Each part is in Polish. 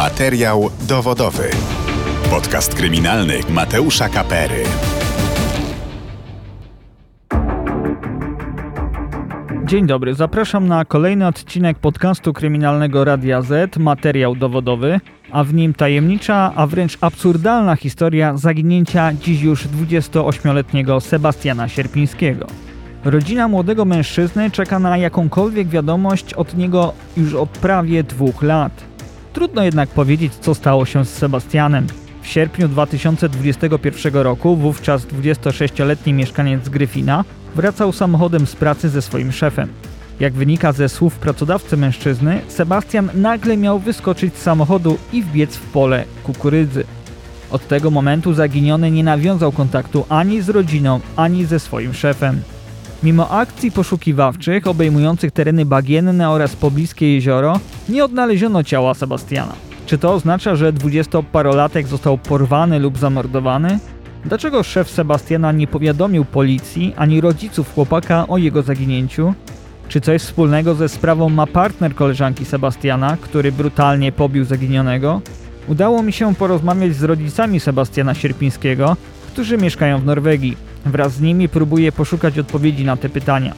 Materiał dowodowy. Podcast kryminalny Mateusza Kapery. Dzień dobry, zapraszam na kolejny odcinek podcastu kryminalnego Radia Z, materiał dowodowy, a w nim tajemnicza, a wręcz absurdalna historia zaginięcia dziś już 28-letniego Sebastiana Sierpińskiego. Rodzina młodego mężczyzny czeka na jakąkolwiek wiadomość od niego już od prawie dwóch lat. Trudno jednak powiedzieć, co stało się z Sebastianem. W sierpniu 2021 roku wówczas 26-letni mieszkaniec Gryfina wracał samochodem z pracy ze swoim szefem. Jak wynika ze słów pracodawcy mężczyzny, Sebastian nagle miał wyskoczyć z samochodu i wbiec w pole kukurydzy. Od tego momentu zaginiony nie nawiązał kontaktu ani z rodziną, ani ze swoim szefem. Mimo akcji poszukiwawczych obejmujących tereny bagienne oraz pobliskie jezioro, nie odnaleziono ciała Sebastiana. Czy to oznacza, że dwudziestoparolatek został porwany lub zamordowany? Dlaczego szef Sebastiana nie powiadomił policji ani rodziców chłopaka o jego zaginięciu? Czy coś wspólnego ze sprawą ma partner koleżanki Sebastiana, który brutalnie pobił zaginionego? Udało mi się porozmawiać z rodzicami Sebastiana Sierpińskiego, którzy mieszkają w Norwegii. Wraz z nimi próbuję poszukać odpowiedzi na te pytania.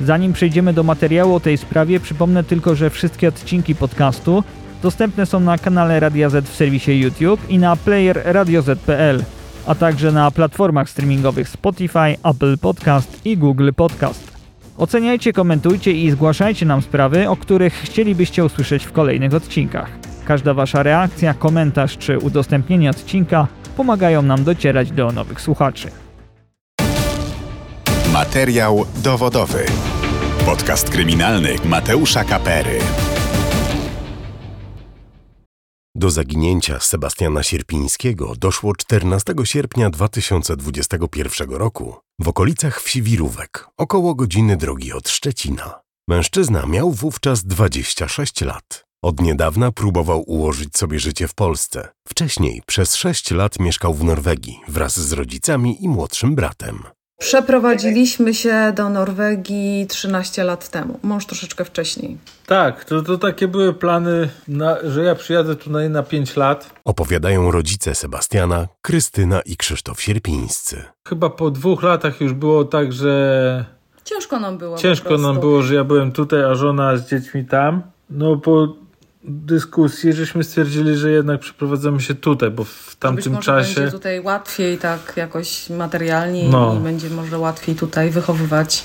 Zanim przejdziemy do materiału o tej sprawie, przypomnę tylko, że wszystkie odcinki podcastu dostępne są na kanale Radia Z w serwisie YouTube i na player radioz.pl, a także na platformach streamingowych Spotify, Apple Podcast i Google Podcast. Oceniajcie, komentujcie i zgłaszajcie nam sprawy, o których chcielibyście usłyszeć w kolejnych odcinkach. Każda Wasza reakcja, komentarz czy udostępnienie odcinka pomagają nam docierać do nowych słuchaczy. Materiał dowodowy. Podcast kryminalny Mateusza Kapery. Do zaginięcia Sebastiana Sierpińskiego doszło 14 sierpnia 2021 roku w okolicach wsi Wirówek, około godziny drogi od Szczecina. Mężczyzna miał wówczas 26 lat. Od niedawna próbował ułożyć sobie życie w Polsce. Wcześniej przez 6 lat mieszkał w Norwegii wraz z rodzicami i młodszym bratem. Przeprowadziliśmy się do Norwegii 13 lat temu, mąż troszeczkę wcześniej. Tak, to, to takie były plany, na, że ja przyjadę tutaj na 5 lat. Opowiadają rodzice Sebastiana, Krystyna i Krzysztof Sierpińscy. Chyba po dwóch latach już było tak, że Ciężko nam było. ciężko nam było, że ja byłem tutaj, a żona z dziećmi tam. No po dyskusji żeśmy stwierdzili, że jednak przeprowadzamy się tutaj, bo w tamtym może czasie... będzie tutaj łatwiej, tak jakoś materialnie No. i będzie może łatwiej tutaj wychowywać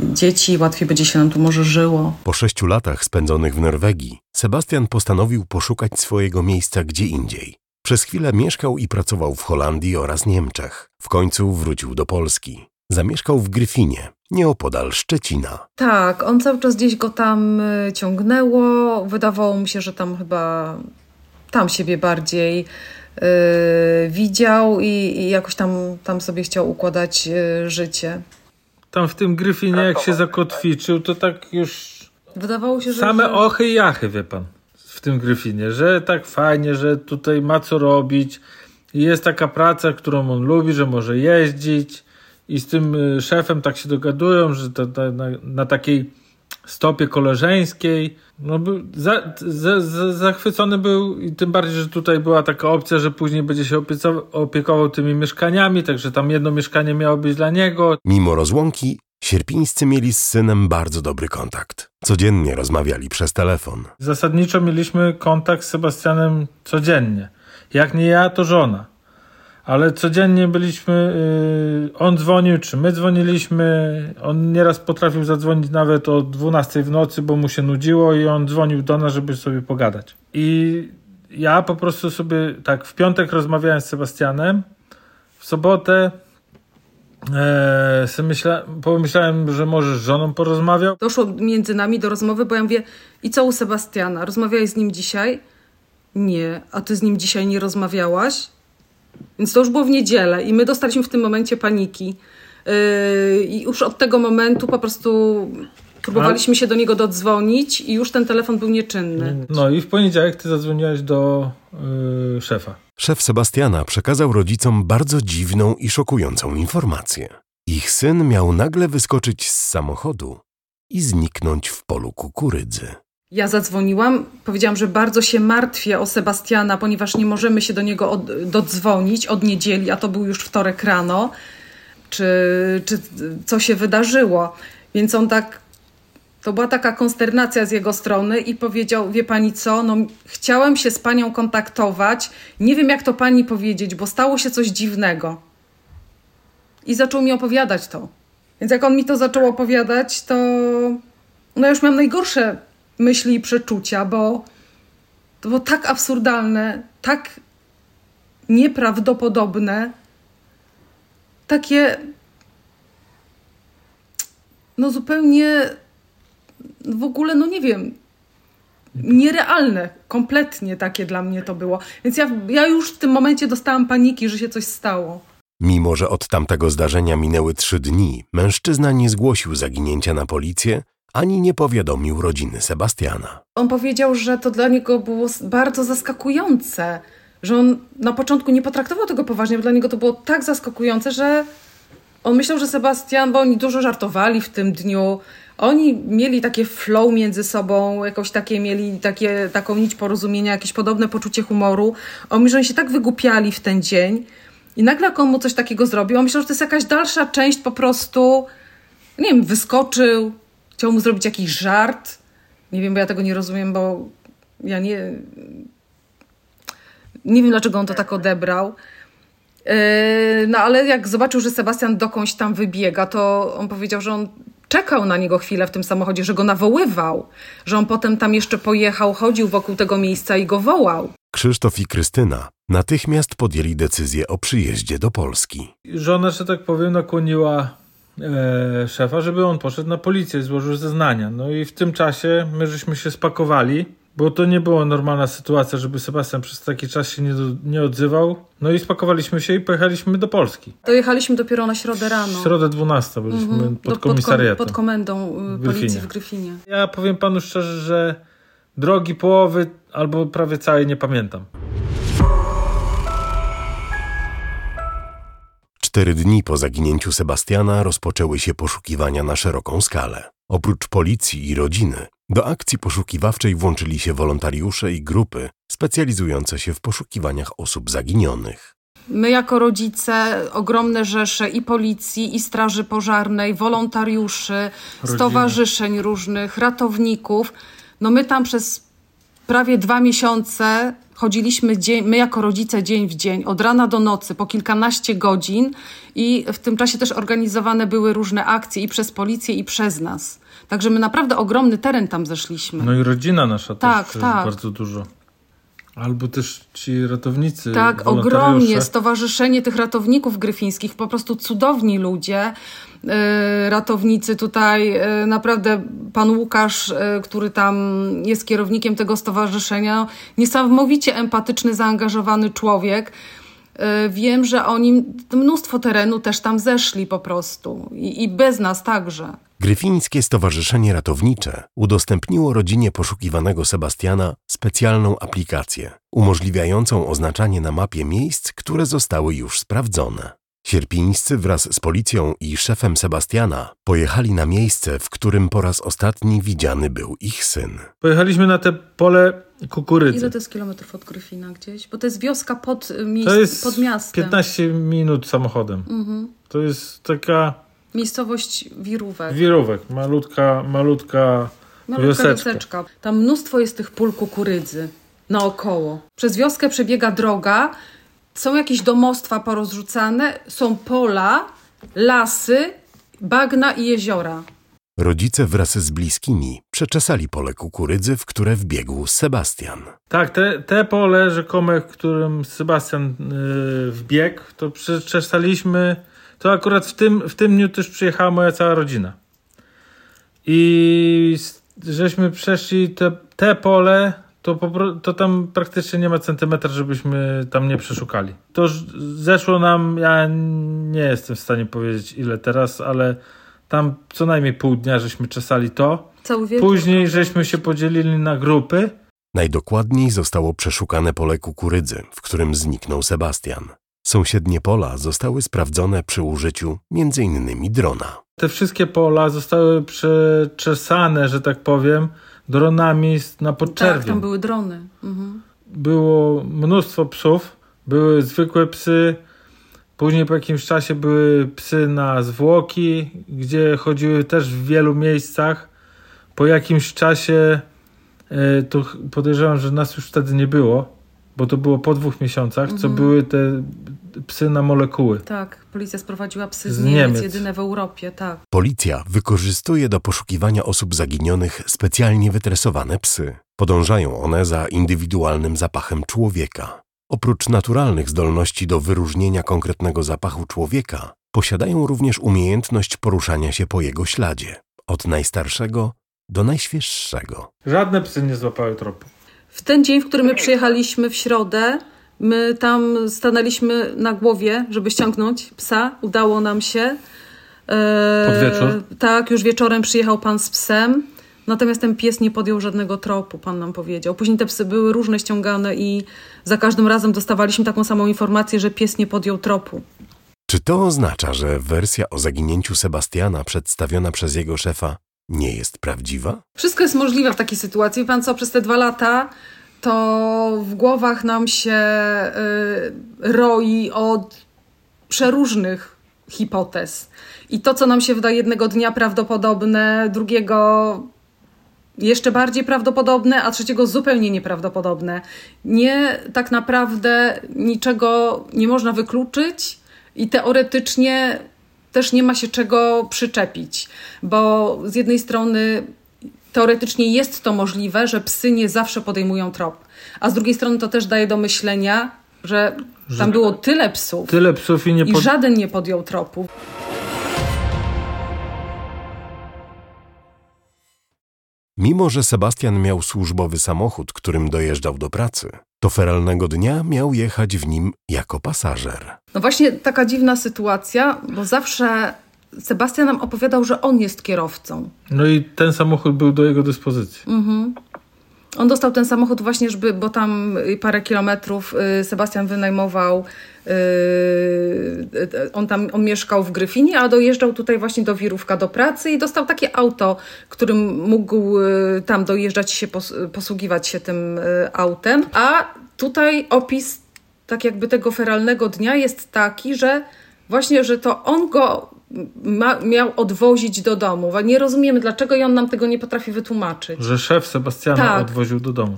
dzieci, łatwiej będzie się nam tu może żyło. Po sześciu latach spędzonych w Norwegii, Sebastian postanowił poszukać swojego miejsca gdzie indziej. Przez chwilę mieszkał i pracował w Holandii oraz Niemczech. W końcu wrócił do Polski. Zamieszkał w Gryfinie, nieopodal Szczecina. Tak, on cały czas gdzieś go tam y, ciągnęło. Wydawało mi się, że tam chyba tam siebie bardziej y, widział i, i jakoś tam, tam sobie chciał układać y, życie. Tam w tym Gryfinie, jak się zakotwiczył, to tak już Wydawało się, że. same że... ochy i jachy, wie pan, w tym Gryfinie, że tak fajnie, że tutaj ma co robić. I Jest taka praca, którą on lubi, że może jeździć i z tym y, szefem tak się dogadują, że to, to, na, na takiej stopie koleżeńskiej. No, był za, za, za, zachwycony był i tym bardziej, że tutaj była taka opcja, że później będzie się opiekował tymi mieszkaniami, także tam jedno mieszkanie miało być dla niego. Mimo rozłąki, sierpińscy mieli z synem bardzo dobry kontakt. Codziennie rozmawiali przez telefon. Zasadniczo mieliśmy kontakt z Sebastianem codziennie. Jak nie ja, to żona. Ale codziennie byliśmy, yy, on dzwonił, czy my dzwoniliśmy. On nieraz potrafił zadzwonić nawet o 12 w nocy, bo mu się nudziło i on dzwonił do nas, żeby sobie pogadać. I ja po prostu sobie tak w piątek rozmawiałem z Sebastianem, w sobotę e, myśla, pomyślałem, że może z żoną porozmawiał. Doszło między nami do rozmowy, bo ja mówię, i co u Sebastiana? Rozmawiałeś z nim dzisiaj? Nie. A ty z nim dzisiaj nie rozmawiałaś? Więc to już było w niedzielę i my dostaliśmy w tym momencie paniki. Yy, I już od tego momentu po prostu próbowaliśmy się do niego dodzwonić i już ten telefon był nieczynny. No i w poniedziałek ty zadzwoniłaś do yy, szefa. Szef Sebastiana przekazał rodzicom bardzo dziwną i szokującą informację. Ich syn miał nagle wyskoczyć z samochodu i zniknąć w polu kukurydzy. Ja zadzwoniłam, powiedziałam, że bardzo się martwię o Sebastiana, ponieważ nie możemy się do niego od, dodzwonić od niedzieli, a to był już wtorek rano, czy, czy co się wydarzyło. Więc on tak, to była taka konsternacja z jego strony i powiedział, wie pani co, no chciałem się z panią kontaktować, nie wiem jak to pani powiedzieć, bo stało się coś dziwnego. I zaczął mi opowiadać to. Więc jak on mi to zaczął opowiadać, to no już miałam najgorsze myśli i przeczucia, bo to było tak absurdalne, tak nieprawdopodobne, takie no zupełnie w ogóle, no nie wiem, nierealne, kompletnie takie dla mnie to było. Więc ja, ja już w tym momencie dostałam paniki, że się coś stało. Mimo, że od tamtego zdarzenia minęły trzy dni, mężczyzna nie zgłosił zaginięcia na policję ani nie powiadomił rodziny Sebastiana. On powiedział, że to dla niego było bardzo zaskakujące, że on na początku nie potraktował tego poważnie, bo dla niego to było tak zaskakujące, że on myślał, że Sebastian, bo oni dużo żartowali w tym dniu, oni mieli takie flow między sobą, jakoś takie mieli takie, taką nić porozumienia, jakieś podobne poczucie humoru. On mówi, że oni się tak wygłupiali w ten dzień i nagle jak on mu coś takiego zrobił, on myślał, że to jest jakaś dalsza część po prostu, nie wiem, wyskoczył, chciał mu zrobić jakiś żart. Nie wiem, bo ja tego nie rozumiem, bo ja nie... Nie wiem, dlaczego on to tak odebrał. Yy, no ale jak zobaczył, że Sebastian dokądś tam wybiega, to on powiedział, że on czekał na niego chwilę w tym samochodzie, że go nawoływał, że on potem tam jeszcze pojechał, chodził wokół tego miejsca i go wołał. Krzysztof i Krystyna natychmiast podjęli decyzję o przyjeździe do Polski. Żona, że tak powiem, nakłoniła e, szefa, żeby on poszedł na policję i złożył zeznania. No i w tym czasie my żeśmy się spakowali, bo to nie była normalna sytuacja, żeby Sebastian przez taki czas się nie, do, nie odzywał. No i spakowaliśmy się i pojechaliśmy do Polski. Dojechaliśmy dopiero na środę rano. W środę 12 byliśmy Mhm. pod komisariatem. Pod, komendą y, W policji w Gryfinie. Ja powiem panu szczerze, że drogi połowy albo prawie całej nie pamiętam. Cztery dni po zaginięciu Sebastiana rozpoczęły się poszukiwania na szeroką skalę. Oprócz policji i rodziny, do akcji poszukiwawczej włączyli się wolontariusze i grupy specjalizujące się w poszukiwaniach osób zaginionych. My jako rodzice, ogromne rzesze i policji, i straży pożarnej, wolontariuszy, Rodziny. stowarzyszeń różnych, ratowników. No my tam przez prawie dwa miesiące chodziliśmy dzień, my jako rodzice dzień w dzień, od rana do nocy, po kilkanaście godzin i w tym czasie też organizowane były różne akcje i przez policję i przez nas. Także my naprawdę ogromny teren tam zeszliśmy. No i rodzina nasza Tak, też, tak. bardzo dużo. Albo też ci ratownicy. Tak, ogromnie. Stowarzyszenie tych ratowników gryfińskich, po prostu cudowni ludzie. Yy, ratownicy tutaj, yy, naprawdę pan Łukasz, yy, który tam jest kierownikiem tego stowarzyszenia, niesamowicie empatyczny, zaangażowany człowiek. Wiem, że oni mnóstwo terenu też tam zeszli po prostu i, i bez nas także. Gryfińskie Stowarzyszenie Ratownicze udostępniło rodzinie poszukiwanego Sebastiana specjalną aplikację umożliwiającą oznaczanie na mapie miejsc, które zostały już sprawdzone. Sierpińscy wraz z policją i szefem Sebastiana pojechali na miejsce, w którym po raz ostatni widziany był ich syn. Pojechaliśmy na te pole kukurydzy. Ile to jest kilometrów od Gryfina gdzieś? Bo to jest wioska pod, y, miejsc, To jest pod miastem. 15 minut samochodem. Mhm. To jest taka Miejscowość Wirówek. wirówek, malutka, malutka Malutka wioseczka. wioseczka. Tam mnóstwo jest tych pól kukurydzy naokoło. Przez wioskę przebiega droga, są jakieś domostwa porozrzucane, są pola, lasy, bagna i jeziora. Rodzice wraz z bliskimi przeczesali pole kukurydzy, w które wbiegł Sebastian. Tak, te, te pole rzekome, w którym Sebastian yy, wbiegł, to przeczesaliśmy. To akurat w tym, w tym dniu też przyjechała moja cała rodzina. I żeśmy przeszli te, te pole, to, to tam praktycznie nie ma centymetra, żebyśmy tam nie przeszukali. To ż- zeszło nam, ja nie jestem w stanie powiedzieć ile teraz, ale tam co najmniej pół dnia żeśmy czesali to. Później żeśmy się podzielili na grupy. Najdokładniej zostało przeszukane pole kukurydzy, w którym zniknął Sebastian. Sąsiednie pola zostały sprawdzone przy użyciu m.in. drona. Te wszystkie pola zostały przeczesane, że tak powiem, dronami na podczerwień. Tak, tam były drony. Mhm. Było mnóstwo psów, były zwykłe psy, później po jakimś czasie były psy na zwłoki, gdzie chodziły też w wielu miejscach. Po jakimś czasie, e, to podejrzewam, że nas już wtedy nie było, bo to było po dwóch miesiącach, co Mhm. były te psy na molekuły. Tak, policja sprowadziła psy z, Z Niemiec, Niemiec. jedyne w Europie, tak. Policja wykorzystuje do poszukiwania osób zaginionych specjalnie wytresowane psy. Podążają one za indywidualnym zapachem człowieka. Oprócz naturalnych zdolności do wyróżnienia konkretnego zapachu człowieka, posiadają również umiejętność poruszania się po jego śladzie, od najstarszego do najświeższego. Żadne psy nie złapały tropu. W ten dzień, w którym my przyjechaliśmy w środę, my tam stanęliśmy na głowie, żeby ściągnąć psa. Udało nam się. E, Pod wieczór? Tak, już wieczorem przyjechał pan z psem. Natomiast ten pies nie podjął żadnego tropu, pan nam powiedział. Później te psy były różne ściągane i za każdym razem dostawaliśmy taką samą informację, że pies nie podjął tropu. Czy to oznacza, że wersja o zaginięciu Sebastiana przedstawiona przez jego szefa nie jest prawdziwa? Wszystko jest możliwe w takiej sytuacji. Pan co, przez te dwa lata to w głowach nam się y, roi od przeróżnych hipotez. I to, co nam się wydaje jednego dnia prawdopodobne, drugiego jeszcze bardziej prawdopodobne, a trzeciego zupełnie nieprawdopodobne. Nie tak naprawdę niczego nie można wykluczyć i teoretycznie też nie ma się czego przyczepić, bo z jednej strony teoretycznie jest to możliwe, że psy nie zawsze podejmują trop, a z drugiej strony to też daje do myślenia, że tam było tyle psów Tyle psów i nie i pod... żaden nie podjął tropu. Mimo, że Sebastian miał służbowy samochód, którym dojeżdżał do pracy, to feralnego dnia miał jechać w nim jako pasażer. No właśnie taka dziwna sytuacja, bo zawsze Sebastian nam opowiadał, że on jest kierowcą. No i ten samochód był do jego dyspozycji. On dostał ten samochód właśnie, żeby, bo tam parę kilometrów y, Sebastian wynajmował. y, On tam on mieszkał w Gryfinie, a dojeżdżał tutaj właśnie do Wirówka do pracy i dostał takie auto, którym mógł y, tam dojeżdżać się, pos- posługiwać się tym autem. A tutaj opis tak jakby tego feralnego dnia jest taki, że właśnie, że to on go ma, miał odwozić do domu. Nie rozumiemy dlaczego i on nam tego nie potrafi wytłumaczyć. Że szef Sebastiana Tak. odwoził do domu.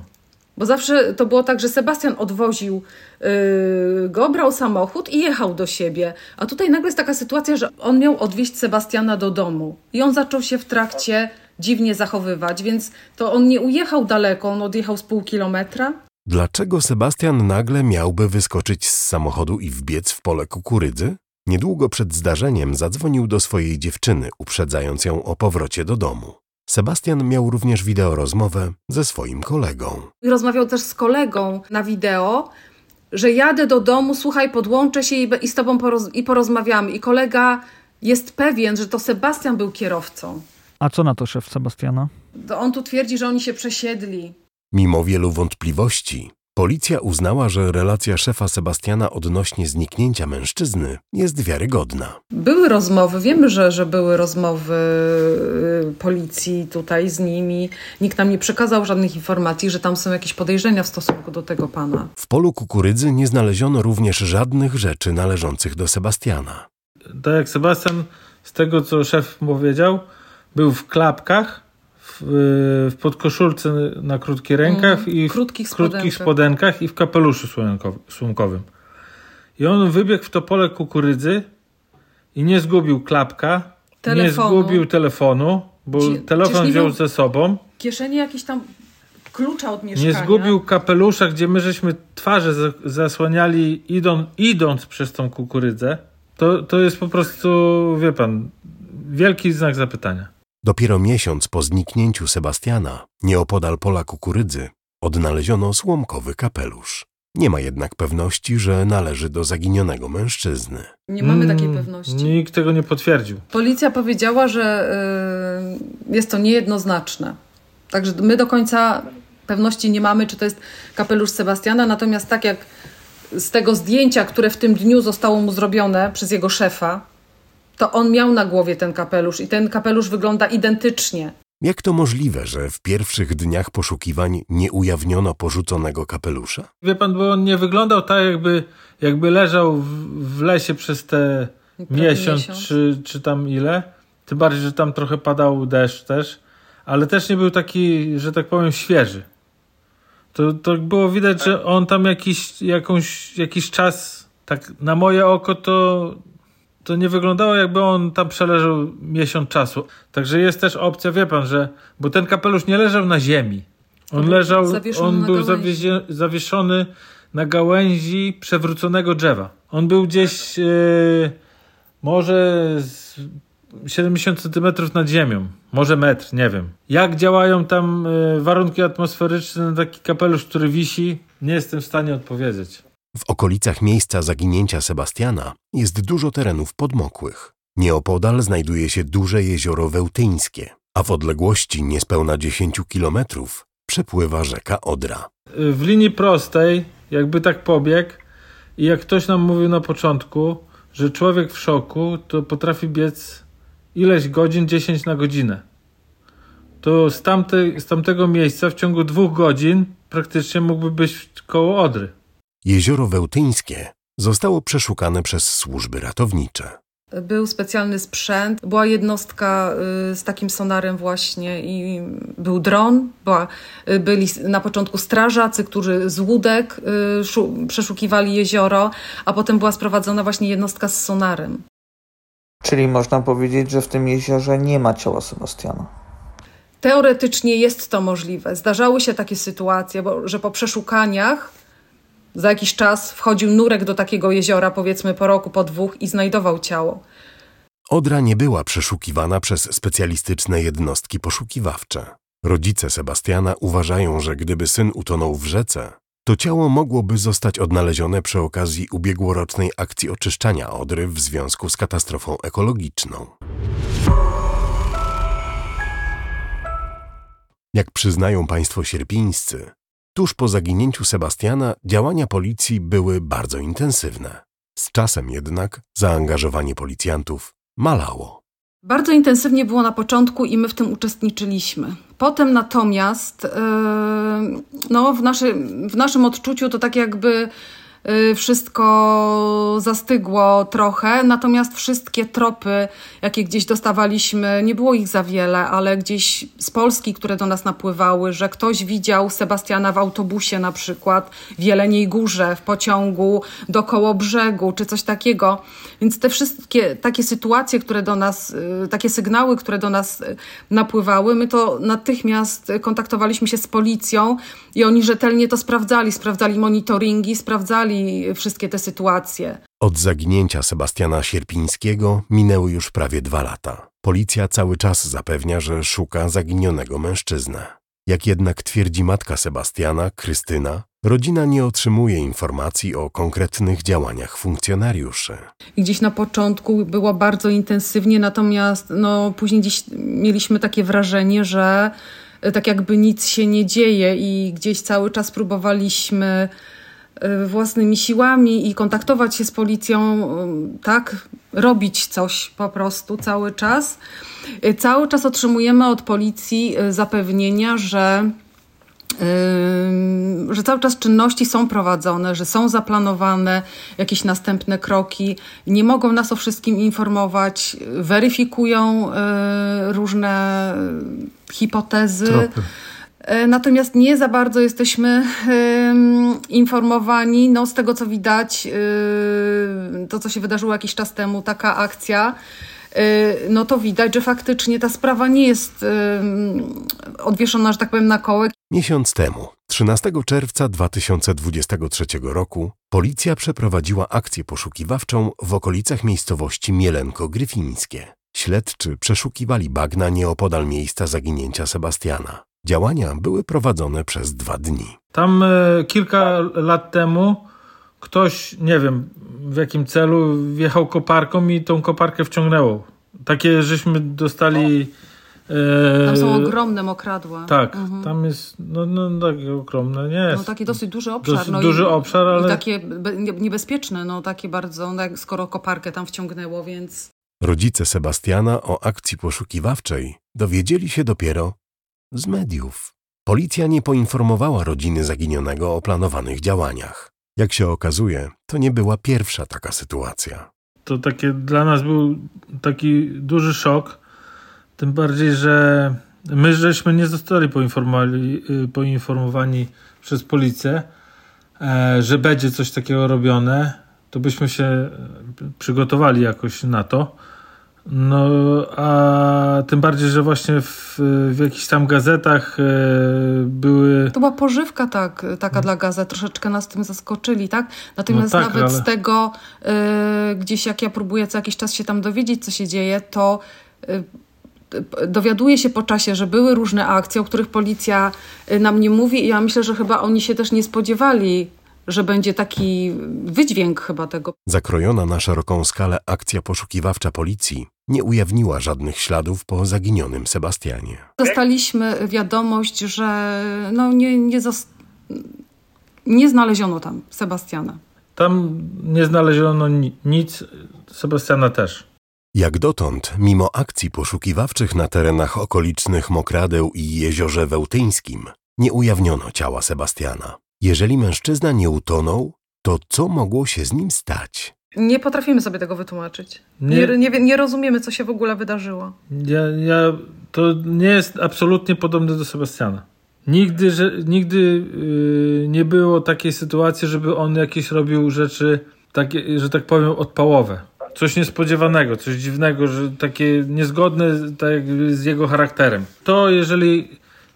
Bo zawsze to było tak, że Sebastian odwoził yy, go, brał samochód i jechał do siebie. A tutaj nagle jest taka sytuacja, że on miał odwieźć Sebastiana do domu. I on zaczął się w trakcie dziwnie zachowywać, więc to on nie ujechał daleko, on odjechał z pół kilometra. Dlaczego Sebastian nagle miałby wyskoczyć z samochodu i wbiec w pole kukurydzy? Niedługo przed zdarzeniem zadzwonił do swojej dziewczyny, uprzedzając ją o powrocie do domu. Sebastian miał również wideorozmowę ze swoim kolegą. Rozmawiał też z kolegą na wideo, że jadę do domu, słuchaj, podłączę się i, i z tobą poroz- i porozmawiamy. I kolega jest pewien, że to Sebastian był kierowcą. A co na to szef Sebastiana? To on tu twierdzi, że oni się przesiedli. Mimo wielu wątpliwości, policja uznała, że relacja szefa Sebastiana odnośnie zniknięcia mężczyzny jest wiarygodna. Były rozmowy, wiemy, że, że były rozmowy y, policji tutaj z nimi. Nikt nam nie przekazał żadnych informacji, że tam są jakieś podejrzenia w stosunku do tego pana. W polu kukurydzy nie znaleziono również żadnych rzeczy należących do Sebastiana. Tak jak Sebastian, z tego co szef powiedział, był w klapkach, w, podkoszulce na krótki rękaw Mm, i w krótkich krótkich spodenkach. spodenkach i w kapeluszu słomkowym. I on wybiegł w to pole kukurydzy i nie zgubił klapka, Telefonu. nie zgubił telefonu, bo Cie- telefon wziął ze sobą. W kieszeni jakiś tam klucza od mieszkania. Nie zgubił kapelusza, gdzie my żeśmy twarze za- zasłaniali idą, idąc przez tą kukurydzę. To, to jest po prostu, wie pan, wielki znak zapytania. Dopiero miesiąc po zniknięciu Sebastiana, nieopodal pola kukurydzy, odnaleziono słomkowy kapelusz. Nie ma jednak pewności, że należy do zaginionego mężczyzny. Nie mamy takiej Mm, pewności. Nikt tego nie potwierdził. Policja powiedziała, że y, jest to niejednoznaczne. Także my do końca pewności nie mamy, czy to jest kapelusz Sebastiana. Natomiast tak jak z tego zdjęcia, które w tym dniu zostało mu zrobione przez jego szefa, to on miał na głowie ten kapelusz i ten kapelusz wygląda identycznie. Jak to możliwe, że w pierwszych dniach poszukiwań nie ujawniono porzuconego kapelusza? Wie pan, bo on nie wyglądał tak, jakby, jakby leżał w, w lesie przez te miesiąc, miesiąc. Czy, czy tam ile. Tym bardziej, że tam trochę padał deszcz też, ale też nie był taki, że tak powiem, świeży. To, to było widać, że on tam jakiś, jakąś, jakiś czas, tak na moje oko, to, to nie wyglądało, jakby on tam przeleżał miesiąc czasu. Także jest też opcja, wie pan, że. Bo ten kapelusz nie leżał na ziemi. On On leżał, zawieszony on był zawieszony na gałęzi przewróconego drzewa. On był gdzieś e, może z 70 centymetrów nad ziemią, może metr, nie wiem. Jak działają tam e, warunki atmosferyczne na taki kapelusz, który wisi, nie jestem w stanie odpowiedzieć. W okolicach miejsca zaginięcia Sebastiana jest dużo terenów podmokłych. Nieopodal znajduje się duże jezioro Wełtyńskie, a w odległości niespełna 10 kilometrów przepływa rzeka Odra. W linii prostej, jakby tak pobiegł, i jak ktoś nam mówił na początku, że człowiek w szoku to potrafi biec ileś godzin, 10 na godzinę. To z, tamtej, z tamtego miejsca w ciągu dwóch godzin praktycznie mógłby być koło Odry. Jezioro Wełtyńskie zostało przeszukane przez służby ratownicze. Był specjalny sprzęt, była jednostka y, z takim sonarem właśnie i był dron, była, y, byli na początku strażacy, którzy z łódek y, szu, przeszukiwali jezioro, a potem była sprowadzona właśnie jednostka z sonarem. Czyli można powiedzieć, że w tym jeziorze nie ma ciała Sebastiana. Teoretycznie jest to możliwe. Zdarzały się takie sytuacje, bo, że po przeszukaniach za jakiś czas wchodził nurek do takiego jeziora, powiedzmy po roku, po dwóch i znajdował ciało. Odra nie była przeszukiwana przez specjalistyczne jednostki poszukiwawcze. Rodzice Sebastiana uważają, że gdyby syn utonął w rzece, to ciało mogłoby zostać odnalezione przy okazji ubiegłorocznej akcji oczyszczania Odry w związku z katastrofą ekologiczną. Jak przyznają państwo sierpińscy, tuż po zaginięciu Sebastiana działania policji były bardzo intensywne. Z czasem jednak zaangażowanie policjantów malało. Bardzo intensywnie było na początku i my w tym uczestniczyliśmy. Potem natomiast, yy, no, w, naszy, w naszym odczuciu to tak jakby wszystko zastygło trochę, natomiast wszystkie tropy, jakie gdzieś dostawaliśmy, nie było ich za wiele, ale gdzieś z Polski, które do nas napływały, że ktoś widział Sebastiana w autobusie na przykład w Jeleniej Górze, w pociągu do koło brzegu, czy coś takiego. Więc te wszystkie takie sytuacje, które do nas, y, takie sygnały, które do nas y, napływały, my to natychmiast kontaktowaliśmy się z policją i oni rzetelnie to sprawdzali. Sprawdzali monitoringi, sprawdzali wszystkie te sytuacje. Od zaginięcia Sebastiana Sierpińskiego minęły już prawie dwa lata. Policja cały czas zapewnia, że szuka zaginionego mężczyznę. Jak jednak twierdzi matka Sebastiana, Krystyna, rodzina nie otrzymuje informacji o konkretnych działaniach funkcjonariuszy. Gdzieś na początku było bardzo intensywnie, natomiast no, później gdzieś mieliśmy takie wrażenie, że tak jakby nic się nie dzieje i gdzieś cały czas próbowaliśmy y, własnymi siłami i kontaktować się z policją, y, tak, robić coś po prostu cały czas. Y, Cały czas otrzymujemy od policji zapewnienia, że że cały czas czynności są prowadzone, że są zaplanowane jakieś następne kroki. Nie mogą nas o wszystkim informować, weryfikują y, różne hipotezy. Tropy. Y, Natomiast nie za bardzo jesteśmy informowani. No, z tego co widać, y, to co się wydarzyło jakiś czas temu, taka akcja, no to widać, że faktycznie ta sprawa nie jest ym, odwieszona, że tak powiem, na kołek. Miesiąc temu, 13 czerwca 2023 roku, policja przeprowadziła akcję poszukiwawczą w okolicach miejscowości Mielenko-Gryfińskie. Śledczy przeszukiwali bagna nieopodal miejsca zaginięcia Sebastiana. Działania były prowadzone przez dwa dni. Tam e, kilka lat temu ktoś, nie wiem w jakim celu, wjechał koparką i tą koparkę wciągnęło. Takie żeśmy dostali. e, Tam są ogromne mokradła. Tak, Mhm. tam jest, no, no takie ogromne, nie jest. No taki dosyć duży obszar. Dosyć no duży i, obszar, ale- I takie be, nie- niebezpieczne, no takie bardzo, no, skoro koparkę tam wciągnęło, więc... Rodzice Sebastiana o akcji poszukiwawczej dowiedzieli się dopiero z mediów. Policja nie poinformowała rodziny zaginionego o planowanych działaniach. Jak się okazuje, to nie była pierwsza taka sytuacja. To takie dla nas był taki duży szok. Tym bardziej, że my żeśmy nie zostali poinformowani, y, poinformowani przez policję, e, że będzie coś takiego robione. To byśmy się e, przygotowali jakoś na to. No, a tym bardziej, że właśnie w, w jakichś tam gazetach e, były. To była pożywka tak, taka dla gazet, troszeczkę nas tym zaskoczyli, tak? Natomiast No tak, nawet ale- z tego, y, gdzieś jak ja próbuję co jakiś czas się tam dowiedzieć, co się dzieje, to y, dowiaduję się po czasie, że były różne akcje, o których policja y, nam nie mówi i ja myślę, że chyba oni się też nie spodziewali, że będzie taki wydźwięk chyba tego. Zakrojona na szeroką skalę akcja poszukiwawcza policji nie ujawniła żadnych śladów po zaginionym Sebastianie. Dostaliśmy wiadomość, że no nie, nie, nie znaleziono tam Sebastiana. Tam nie znaleziono ni- nic, Sebastiana też. Jak dotąd, mimo akcji poszukiwawczych na terenach okolicznych Mokradeł i Jeziorze Wełtyńskim, nie ujawniono ciała Sebastiana. Jeżeli mężczyzna nie utonął, to co mogło się z nim stać? Nie potrafimy sobie tego wytłumaczyć. Nie- Nie, nie, nie rozumiemy, co się w ogóle wydarzyło. Ja, ja, to nie jest absolutnie podobne do Sebastiana. Nigdy, że, nigdy yy, nie było takiej sytuacji, żeby on jakieś robił rzeczy, takie, że tak powiem, odpałowe. Coś niespodziewanego, coś dziwnego, że takie niezgodne tak z jego charakterem. To jeżeli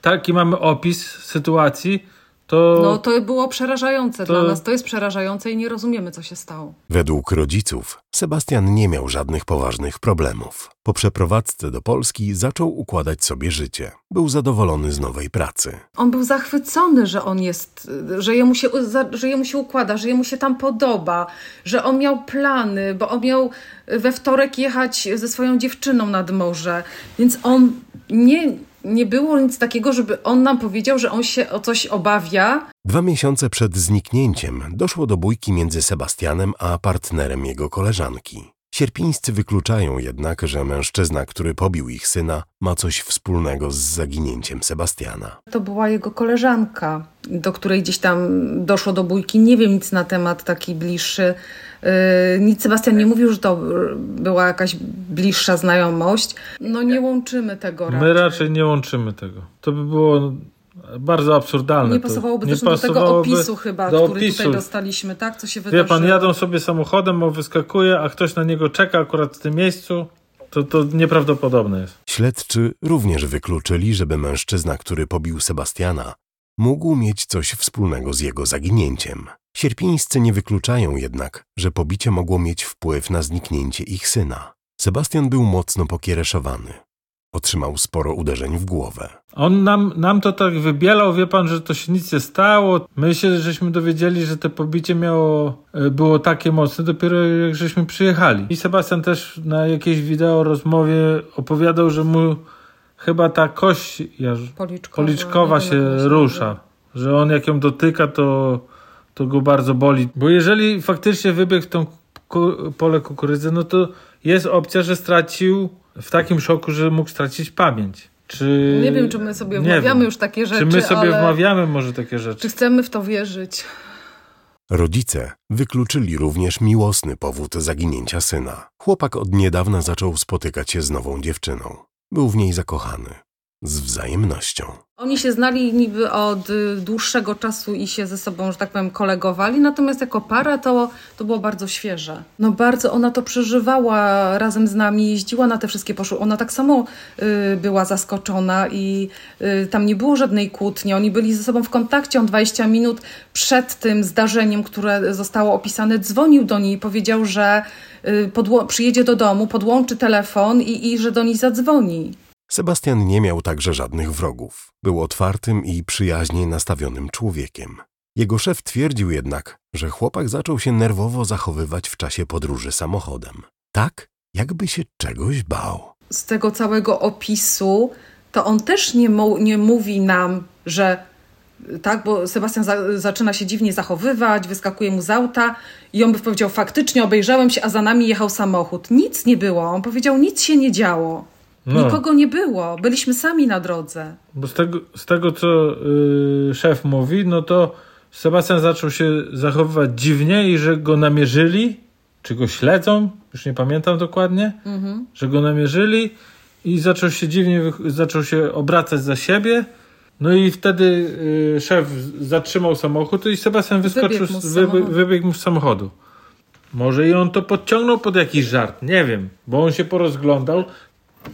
taki mamy opis sytuacji, to, No to było przerażające To- dla nas. To jest przerażające i nie rozumiemy, co się stało. Według rodziców, Sebastian nie miał żadnych poważnych problemów. Po przeprowadzce do Polski zaczął układać sobie życie. Był zadowolony z nowej pracy. On był zachwycony, że on jest, że jemu, się, że jemu się układa, że jemu się tam podoba, że on miał plany, bo on miał we wtorek jechać ze swoją dziewczyną nad morze. Więc on nie, nie było nic takiego, żeby on nam powiedział, że on się o coś obawia. Dwa miesiące przed zniknięciem doszło do bójki między Sebastianem a partnerem jego koleżanki. Sierpińscy wykluczają jednak, że mężczyzna, który pobił ich syna, ma coś wspólnego z zaginięciem Sebastiana. To była jego koleżanka, do której gdzieś tam doszło do bójki. Nie wiem nic na temat taki bliższy. Yy, nic Sebastian nie mówił, że to była jakaś bliższa znajomość. No nie łączymy tego raczej. my raczej nie łączymy tego. To by było bardzo absurdalne. Nie To pasowałoby nie też do tego pasowałoby opisu chyba, do który opisu. tutaj dostaliśmy, tak? Co się Wie wydarzyło. pan, jadą sobie samochodem, on wyskakuje, a ktoś na niego czeka akurat w tym miejscu. To, to nieprawdopodobne jest. Śledczy również wykluczyli, żeby mężczyzna, który pobił Sebastiana, mógł mieć coś wspólnego z jego zaginięciem. Sierpińscy nie wykluczają jednak, że pobicie mogło mieć wpływ na zniknięcie ich syna. Sebastian był mocno pokiereszowany. Otrzymał sporo uderzeń w głowę. On nam, nam to tak wybielał, wie pan, że to się nic nie stało. My się żeśmy dowiedzieli, że to pobicie miało, e, było takie mocne dopiero jak żeśmy przyjechali. I Sebastian też na jakiejś wideo rozmowie opowiadał, że mu chyba ta kość Policzkowa, policzkowa się rusza. Że on jak ją dotyka, to, to go bardzo boli. Bo jeżeli faktycznie wybiegł w tą ku- pole kukurydzy, no to jest opcja, że stracił w takim szoku, że mógł stracić pamięć. Czy... Nie wiem, czy my sobie nie wmawiamy wiem. już takie rzeczy, Czy my sobie ale wmawiamy może takie czy rzeczy? chcemy w to wierzyć? Rodzice wykluczyli również miłosny powód zaginięcia syna. Chłopak od niedawna zaczął spotykać się z nową dziewczyną. Był w niej zakochany. Z wzajemnością. Oni się znali niby od y, dłuższego czasu i się ze sobą, że tak powiem, kolegowali, natomiast jako para to, to było bardzo świeże. No bardzo ona to przeżywała razem z nami, jeździła na te wszystkie poszukiwania. Ona tak samo y, była zaskoczona i y, tam nie było żadnej kłótni. Oni byli ze sobą w kontakcie. On 20 minut przed tym zdarzeniem, które zostało opisane, dzwonił do niej i powiedział, że y, przyjedzie do domu, podłączy telefon i, i że do niej zadzwoni. Sebastian nie miał także żadnych wrogów. Był otwartym i przyjaźnie nastawionym człowiekiem. Jego szef twierdził jednak, że chłopak zaczął się nerwowo zachowywać w czasie podróży samochodem. Tak, jakby się czegoś bał. z tego całego opisu, to on też nie, nie mówi nam, że tak, bo Sebastian za, zaczyna się dziwnie zachowywać, wyskakuje mu z auta i on by powiedział, faktycznie obejrzałem się, a za nami jechał samochód. Nic nie było. On powiedział, nic się nie działo. No. Nikogo nie było. Byliśmy sami na drodze. Bo z tego, z tego co yy, szef mówi, no to Sebastian zaczął się zachowywać dziwnie i że go namierzyli, czy go śledzą, już nie pamiętam dokładnie, że go namierzyli i zaczął się dziwnie, zaczął się obracać za siebie. No i wtedy yy, szef zatrzymał samochód i Sebastian wyskoczył, Wybiegł mu z, wyby, wybiegł mu z samochodu. Może i on to podciągnął pod jakiś żart, nie wiem, bo on się porozglądał,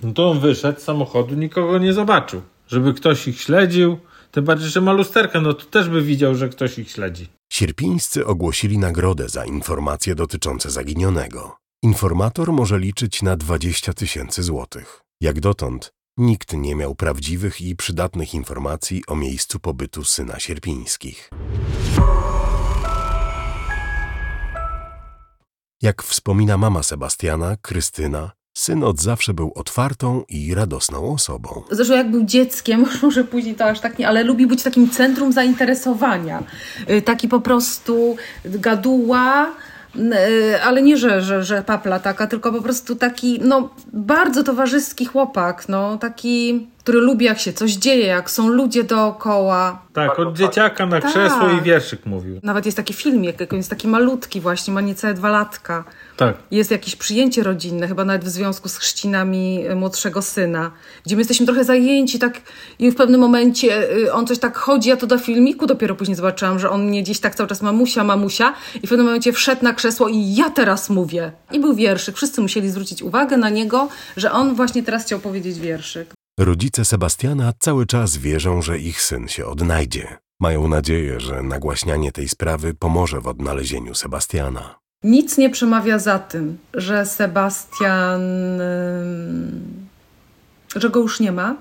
no to on wyszedł z samochodu, nikogo nie zobaczył. Żeby ktoś ich śledził, tym bardziej, że ma lusterkę, no to też by widział, że ktoś ich śledzi. Sierpińscy ogłosili nagrodę za informacje dotyczące zaginionego. Informator może liczyć na 20 tysięcy złotych. Jak dotąd nikt nie miał prawdziwych i przydatnych informacji o miejscu pobytu syna Sierpińskich. Jak wspomina mama Sebastiana, Krystyna, syn od zawsze był otwartą i radosną osobą. Zresztą jak był dzieckiem, może później to aż tak nie, ale lubi być takim centrum zainteresowania. Y, Taki po prostu gaduła, y, ale nie, że, że, że papla taka, tylko po prostu taki, no, bardzo towarzyski chłopak, no, taki, który lubi jak się coś dzieje, jak są ludzie dookoła. Tak, od dzieciaka na Tak. krzesło i wierszyk mówił. Nawet jest taki filmik, jak on jest taki malutki właśnie, ma niecałe dwa latka. Tak. Jest jakieś przyjęcie rodzinne, chyba nawet w związku z chrzcinami y, młodszego syna, gdzie my jesteśmy trochę zajęci, tak i w pewnym momencie y, on coś tak chodzi, ja to do filmiku dopiero później zobaczyłam, że on mnie gdzieś tak cały czas mamusia, mamusia i w pewnym momencie wszedł na krzesło i ja teraz mówię. I był wierszyk, wszyscy musieli zwrócić uwagę na niego, że on właśnie teraz chciał powiedzieć wierszyk. Rodzice Sebastiana cały czas wierzą, że ich syn się odnajdzie. Mają nadzieję, że nagłaśnianie tej sprawy pomoże w odnalezieniu Sebastiana. Nic nie przemawia za tym, że Sebastian, że go już nie ma.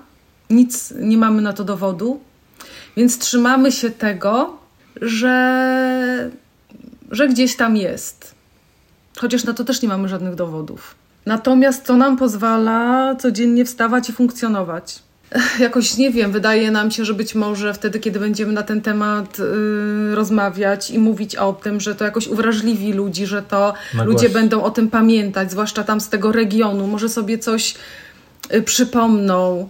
Nic nie mamy na to dowodu, więc trzymamy się tego, że, że gdzieś tam jest. Chociaż na to też nie mamy żadnych dowodów. Natomiast to nam pozwala codziennie wstawać i funkcjonować. Jakoś nie wiem, wydaje nam się, że być może wtedy, kiedy będziemy na ten temat y, rozmawiać i mówić o tym, że to jakoś uwrażliwi ludzi, że to Nagłaś- ludzie będą o tym pamiętać, zwłaszcza tam z tego regionu, może sobie coś y, przypomną.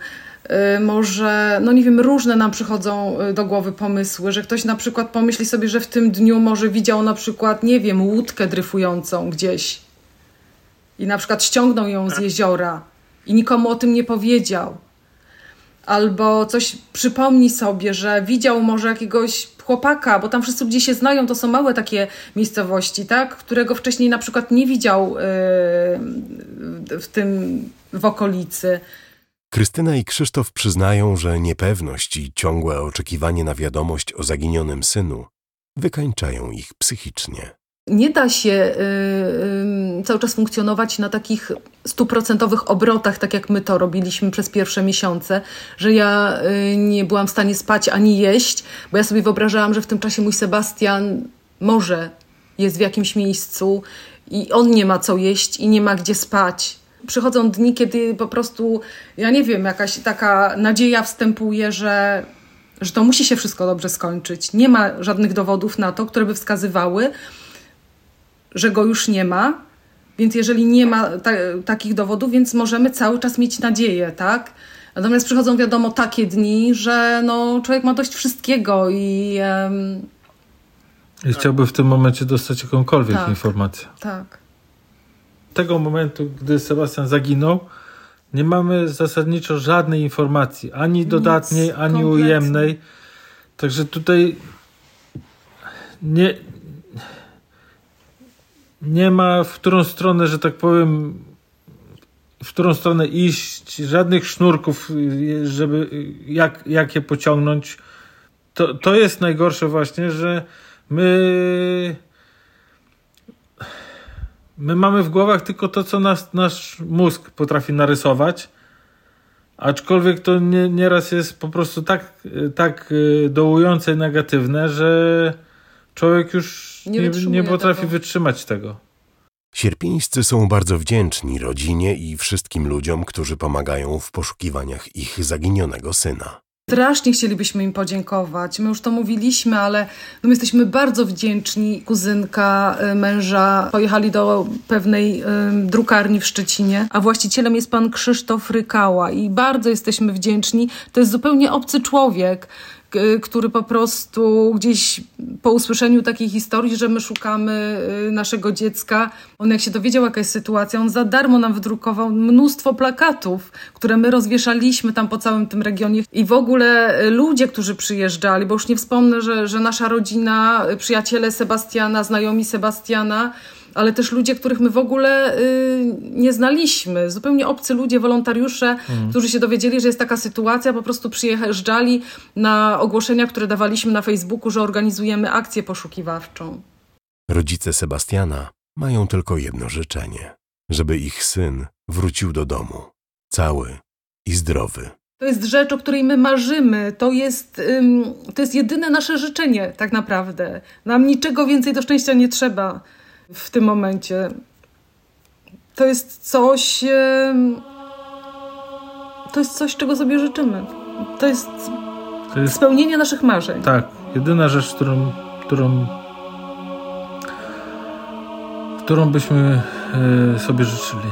Y, Może, no nie wiem, różne nam przychodzą y, do głowy pomysły, że ktoś na przykład pomyśli sobie, że w tym dniu może widział na przykład, nie wiem, łódkę dryfującą gdzieś i na przykład ściągnął ją z jeziora i nikomu o tym nie powiedział. Albo coś przypomni sobie, że widział może jakiegoś chłopaka, bo tam wszyscy ludzie się znają, to są małe takie miejscowości, tak? Którego wcześniej na przykład nie widział yy, w tym, w okolicy. Krystyna i Krzysztof przyznają, że niepewność i ciągłe oczekiwanie na wiadomość o zaginionym synu wykańczają ich psychicznie. Nie da się y, y, cały czas funkcjonować na takich stuprocentowych obrotach, tak jak my to robiliśmy przez pierwsze miesiące, że ja y, nie byłam w stanie spać ani jeść, bo ja sobie wyobrażałam, że w tym czasie mój Sebastian może jest w jakimś miejscu i on nie ma co jeść i nie ma gdzie spać. Przychodzą dni, kiedy po prostu, ja nie wiem, jakaś taka nadzieja wstępuje, że, że to musi się wszystko dobrze skończyć. Nie ma żadnych dowodów na to, które by wskazywały, że go już nie ma. Więc jeżeli nie ma ta, takich dowodów, więc możemy cały czas mieć nadzieję, tak? Natomiast przychodzą, wiadomo, takie dni, że no, człowiek ma dość wszystkiego i em, I chciałby w tym momencie dostać jakąkolwiek Tak. informację. tak. Tego momentu, gdy Sebastian zaginął, nie mamy zasadniczo żadnej informacji, ani dodatniej, ani kompletnie. ujemnej. Także tutaj nie, nie ma w którą stronę, że tak powiem, w którą stronę iść, żadnych sznurków, żeby jak, jak je pociągnąć. To, to jest najgorsze właśnie, że my my mamy w głowach tylko to, co nas, nasz mózg potrafi narysować, aczkolwiek to nie, nieraz jest po prostu tak, tak y, dołujące i negatywne, że człowiek już Nie nie, nie, potrafi tego. wytrzymać tego. Sierpińscy są bardzo wdzięczni rodzinie i wszystkim ludziom, którzy pomagają w poszukiwaniach ich zaginionego syna. Strasznie chcielibyśmy im podziękować. My już to mówiliśmy, ale no my jesteśmy bardzo wdzięczni. Kuzynka y, męża pojechali do pewnej y, drukarni w Szczecinie, a właścicielem jest pan Krzysztof Rykała i bardzo jesteśmy wdzięczni. To jest zupełnie obcy człowiek który po prostu gdzieś po usłyszeniu takiej historii, że my szukamy y, naszego dziecka, on jak się dowiedział, jaka jest sytuacja, on za darmo nam wydrukował mnóstwo plakatów, które my rozwieszaliśmy tam po całym tym regionie. I w ogóle y, ludzie, którzy przyjeżdżali, bo już nie wspomnę, że, że nasza rodzina, y, przyjaciele Sebastiana, znajomi Sebastiana, ale też ludzie, których my w ogóle y, nie znaliśmy. Zupełnie obcy ludzie, wolontariusze, mhm. którzy się dowiedzieli, że jest taka sytuacja, po prostu przyjeżdżali na ogłoszenia, które dawaliśmy na Facebooku, że organizujemy akcję poszukiwawczą. Rodzice Sebastiana mają tylko jedno życzenie: żeby ich syn wrócił do domu, cały i zdrowy. To jest rzecz, o której my marzymy. To jest, ym, to jest jedyne nasze życzenie, tak naprawdę. Nam niczego więcej do szczęścia nie trzeba w tym momencie. To jest coś. To jest coś, czego sobie życzymy. To jest, to jest spełnienie naszych marzeń. Tak, jedyna rzecz, którą, którą, którą byśmy e, sobie życzyli.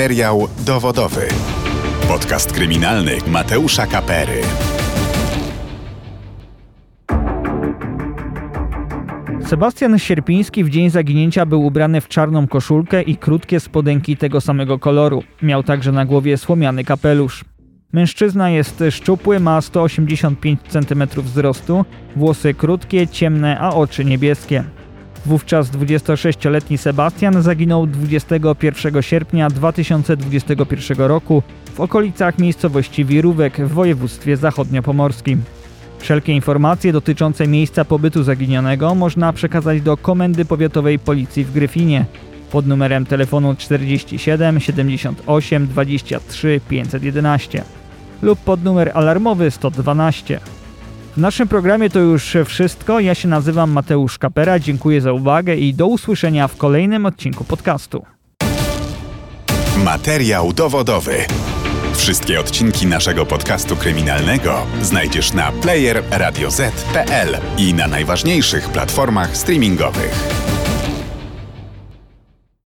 Materiał dowodowy. Podcast kryminalny Mateusza Kapery. Sebastian Sierpiński w dzień zaginięcia był ubrany w czarną koszulkę i krótkie spodenki tego samego koloru. Miał także na głowie słomiany kapelusz. Mężczyzna jest szczupły, ma 185 cm wzrostu, włosy krótkie, ciemne, a oczy niebieskie. Wówczas 26-letni Sebastian zaginął 21 sierpnia 2021 roku w okolicach miejscowości Wirówek w województwie zachodniopomorskim. Wszelkie informacje dotyczące miejsca pobytu zaginionego można przekazać do Komendy Powiatowej Policji w Gryfinie pod numerem telefonu 47 78 23 511 lub pod numer alarmowy 112. W naszym programie to już wszystko. Ja się nazywam Mateusz Kapera. Dziękuję za uwagę i do usłyszenia w kolejnym odcinku podcastu. Materiał dowodowy. Wszystkie odcinki naszego podcastu kryminalnego znajdziesz na player i na najważniejszych platformach streamingowych.